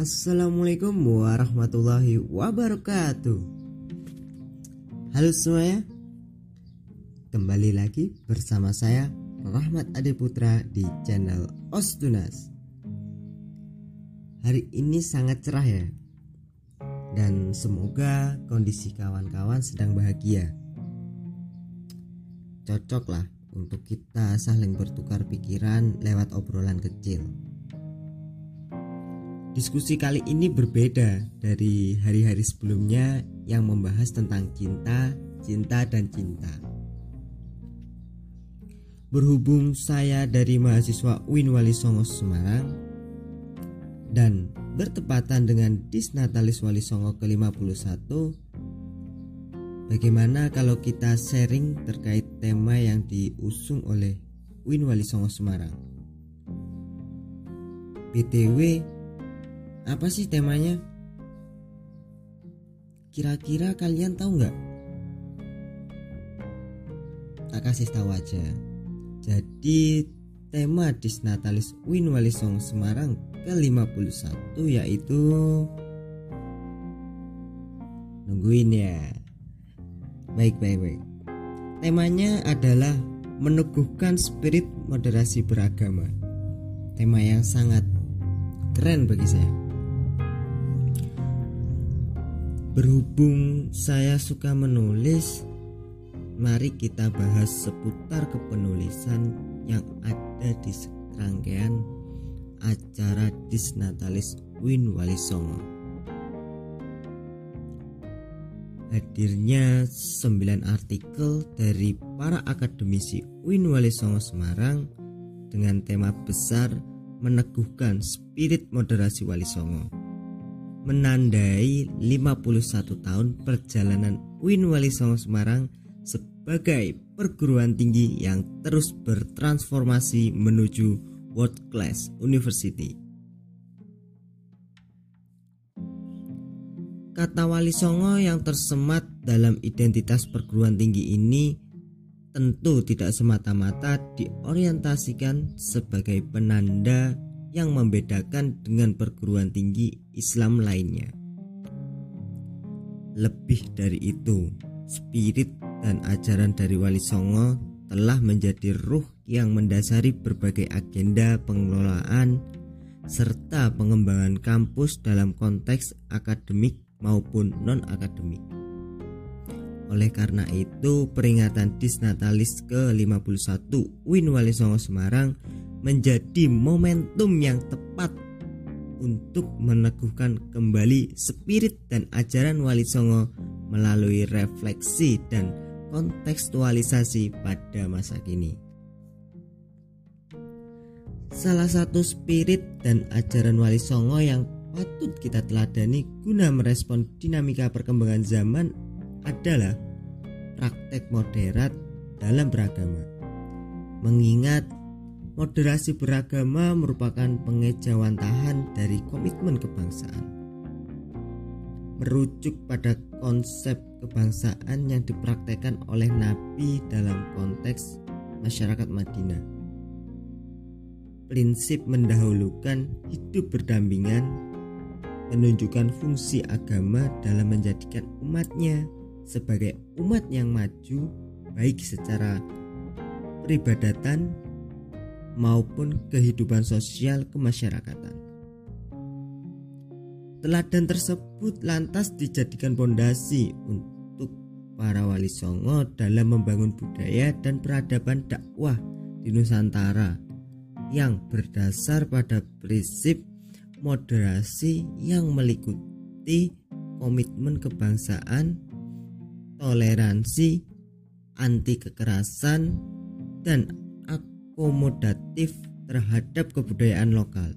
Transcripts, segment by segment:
Assalamualaikum warahmatullahi wabarakatuh. Halo semuanya. Kembali lagi bersama saya Rahmat Ade Putra di channel Ostunas Hari ini sangat cerah ya. Dan semoga kondisi kawan-kawan sedang bahagia. Cocok lah untuk kita saling bertukar pikiran lewat obrolan kecil. Diskusi kali ini berbeda dari hari-hari sebelumnya yang membahas tentang cinta, cinta, dan cinta. Berhubung saya dari mahasiswa UIN Wali Songo Semarang dan bertepatan dengan Disnatalis Wali Songo ke-51 Bagaimana kalau kita sharing terkait tema yang diusung oleh Win Wali Songo Semarang? BTW, apa sih temanya? Kira-kira kalian tahu nggak? Tak kasih tahu aja. Jadi tema Disnatalis Win Wali Songo Semarang ke-51 yaitu nungguin ya Baik, baik, baik. Temanya adalah meneguhkan spirit moderasi beragama. Tema yang sangat keren bagi saya. Berhubung saya suka menulis, mari kita bahas seputar kepenulisan yang ada di serangkaian acara Disnatalis Win Wali Songo. hadirnya 9 artikel dari para akademisi UIN Wali Songo Semarang dengan tema besar meneguhkan spirit moderasi Wali Songo menandai 51 tahun perjalanan UIN Wali Songo Semarang sebagai perguruan tinggi yang terus bertransformasi menuju world class university. Kata Wali Songo yang tersemat dalam identitas perguruan tinggi ini tentu tidak semata-mata diorientasikan sebagai penanda yang membedakan dengan perguruan tinggi Islam lainnya. Lebih dari itu, spirit dan ajaran dari Wali Songo telah menjadi ruh yang mendasari berbagai agenda pengelolaan serta pengembangan kampus dalam konteks akademik maupun non-akademik. Oleh karena itu, peringatan Disnatalis ke-51 Win Wali Songo Semarang menjadi momentum yang tepat untuk meneguhkan kembali spirit dan ajaran Wali Songo melalui refleksi dan kontekstualisasi pada masa kini. Salah satu spirit dan ajaran Wali Songo yang patut kita teladani guna merespon dinamika perkembangan zaman adalah praktek moderat dalam beragama. Mengingat moderasi beragama merupakan pengejawantahan dari komitmen kebangsaan. Merujuk pada konsep kebangsaan yang dipraktekkan oleh Nabi dalam konteks masyarakat Madinah. Prinsip mendahulukan hidup berdampingan menunjukkan fungsi agama dalam menjadikan umatnya sebagai umat yang maju baik secara peribadatan maupun kehidupan sosial kemasyarakatan. Teladan tersebut lantas dijadikan pondasi untuk para wali songo dalam membangun budaya dan peradaban dakwah di Nusantara yang berdasar pada prinsip moderasi yang meliputi komitmen kebangsaan, toleransi, anti kekerasan, dan akomodatif terhadap kebudayaan lokal.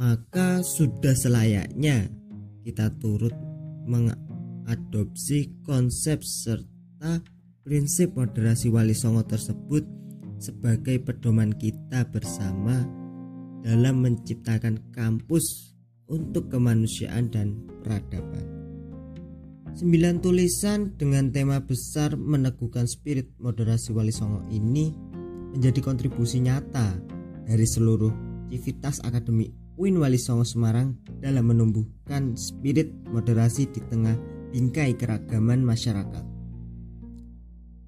Maka sudah selayaknya kita turut mengadopsi konsep serta prinsip moderasi wali songo tersebut sebagai pedoman kita bersama dalam menciptakan kampus untuk kemanusiaan dan peradaban. Sembilan tulisan dengan tema besar meneguhkan spirit moderasi Wali Songo ini menjadi kontribusi nyata dari seluruh aktivitas akademik Win Wali Songo Semarang dalam menumbuhkan spirit moderasi di tengah bingkai keragaman masyarakat.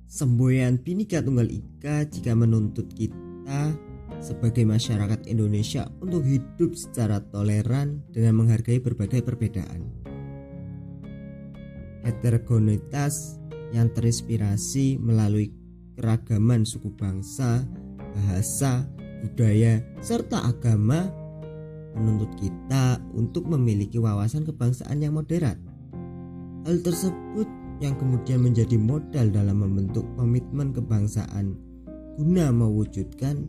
Semboyan Bhinneka Tunggal Ika jika menuntut kita sebagai masyarakat Indonesia untuk hidup secara toleran dengan menghargai berbagai perbedaan. Heterogenitas yang terinspirasi melalui keragaman suku bangsa, bahasa, budaya, serta agama menuntut kita untuk memiliki wawasan kebangsaan yang moderat. Hal tersebut yang kemudian menjadi modal dalam membentuk komitmen kebangsaan guna mewujudkan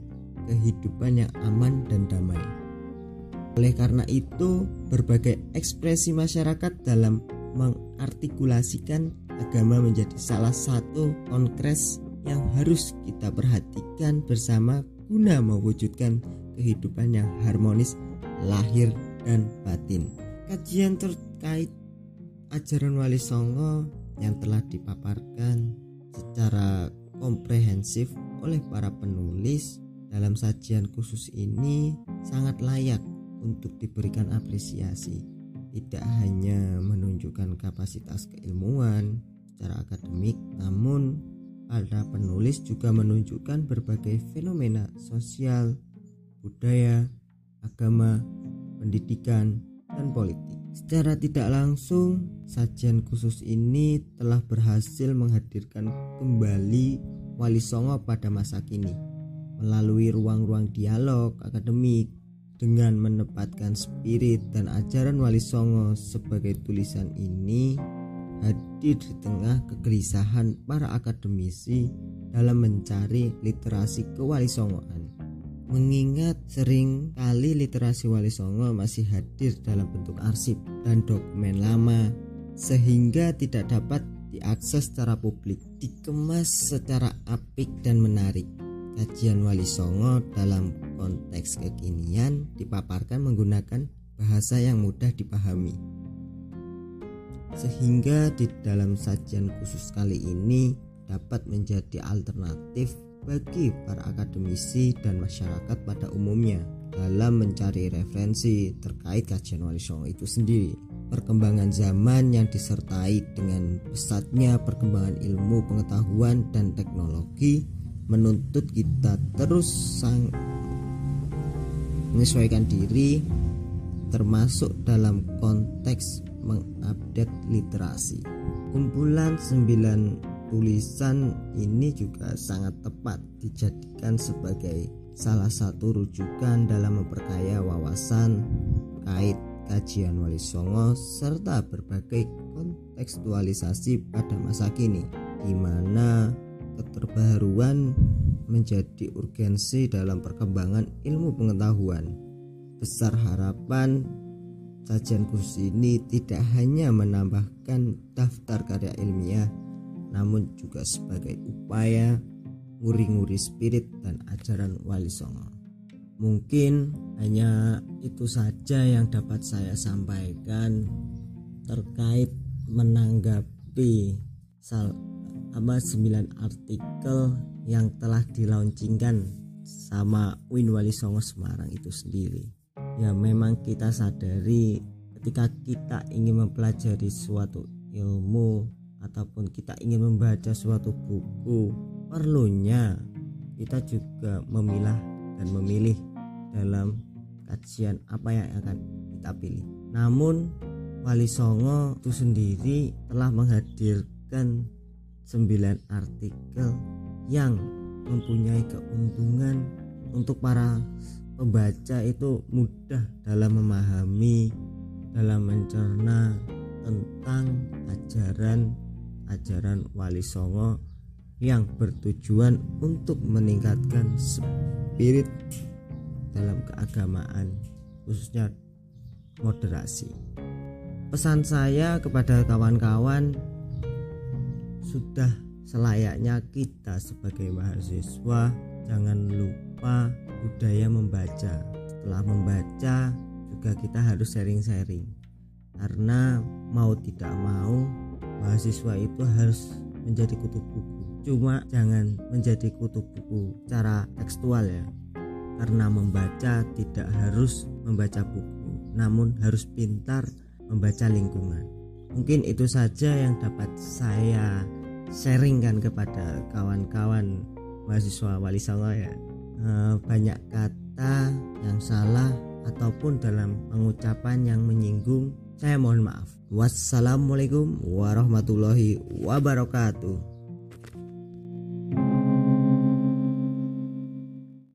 kehidupan yang aman dan damai. Oleh karena itu, berbagai ekspresi masyarakat dalam mengartikulasikan agama menjadi salah satu konkres yang harus kita perhatikan bersama guna mewujudkan kehidupan yang harmonis lahir dan batin. Kajian terkait ajaran Wali Songo yang telah dipaparkan secara komprehensif oleh para penulis dalam sajian khusus ini sangat layak untuk diberikan apresiasi. Tidak hanya menunjukkan kapasitas keilmuan secara akademik, namun para penulis juga menunjukkan berbagai fenomena sosial, budaya, agama, pendidikan, dan politik. Secara tidak langsung, sajian khusus ini telah berhasil menghadirkan kembali Wali Songo pada masa kini melalui ruang-ruang dialog akademik dengan menempatkan spirit dan ajaran Wali Songo sebagai tulisan ini hadir di tengah kegelisahan para akademisi dalam mencari literasi kewalisongoan mengingat sering kali literasi Wali Songo masih hadir dalam bentuk arsip dan dokumen lama sehingga tidak dapat diakses secara publik dikemas secara apik dan menarik. Kajian Wali Songo dalam konteks kekinian dipaparkan menggunakan bahasa yang mudah dipahami sehingga di dalam sajian khusus kali ini dapat menjadi alternatif bagi para akademisi dan masyarakat pada umumnya dalam mencari referensi terkait kajian Wali Songo itu sendiri. Perkembangan zaman yang disertai dengan pesatnya perkembangan ilmu pengetahuan dan teknologi menuntut kita terus sang menyesuaikan diri termasuk dalam konteks mengupdate literasi. Kumpulan 9 tulisan ini juga sangat tepat dijadikan sebagai salah satu rujukan dalam memperkaya wawasan kait kajian Wali Songo serta berbagai kontekstualisasi pada masa kini di mana keterbaruan menjadi urgensi dalam perkembangan ilmu pengetahuan. Besar harapan sajian khusus ini tidak hanya menambahkan daftar karya ilmiah namun juga sebagai upaya nguri-nguri spirit dan ajaran Wali Songo. Mungkin hanya itu saja yang dapat saya sampaikan terkait menanggapi apa 9 artikel yang telah dilaunchingkan sama Win Wali Songo Semarang itu sendiri. Ya memang kita sadari ketika kita ingin mempelajari suatu ilmu ataupun kita ingin membaca suatu buku perlunya kita juga memilah dan memilih dalam kajian apa yang akan kita pilih namun Wali Songo itu sendiri telah menghadirkan 9 artikel yang mempunyai keuntungan untuk para pembaca itu mudah dalam memahami dalam mencerna tentang ajaran ajaran Wali Songo yang bertujuan untuk meningkatkan spirit dalam keagamaan khususnya moderasi. Pesan saya kepada kawan-kawan sudah selayaknya kita sebagai mahasiswa jangan lupa budaya membaca. Setelah membaca juga kita harus sharing-sharing. Karena mau tidak mau mahasiswa itu harus menjadi kutub buku cuma jangan menjadi kutub buku secara tekstual ya karena membaca tidak harus membaca buku, namun harus pintar membaca lingkungan. Mungkin itu saja yang dapat saya sharingkan kepada kawan-kawan mahasiswa Wali Songo ya. E, banyak kata yang salah ataupun dalam pengucapan yang menyinggung, saya mohon maaf. Wassalamualaikum warahmatullahi wabarakatuh.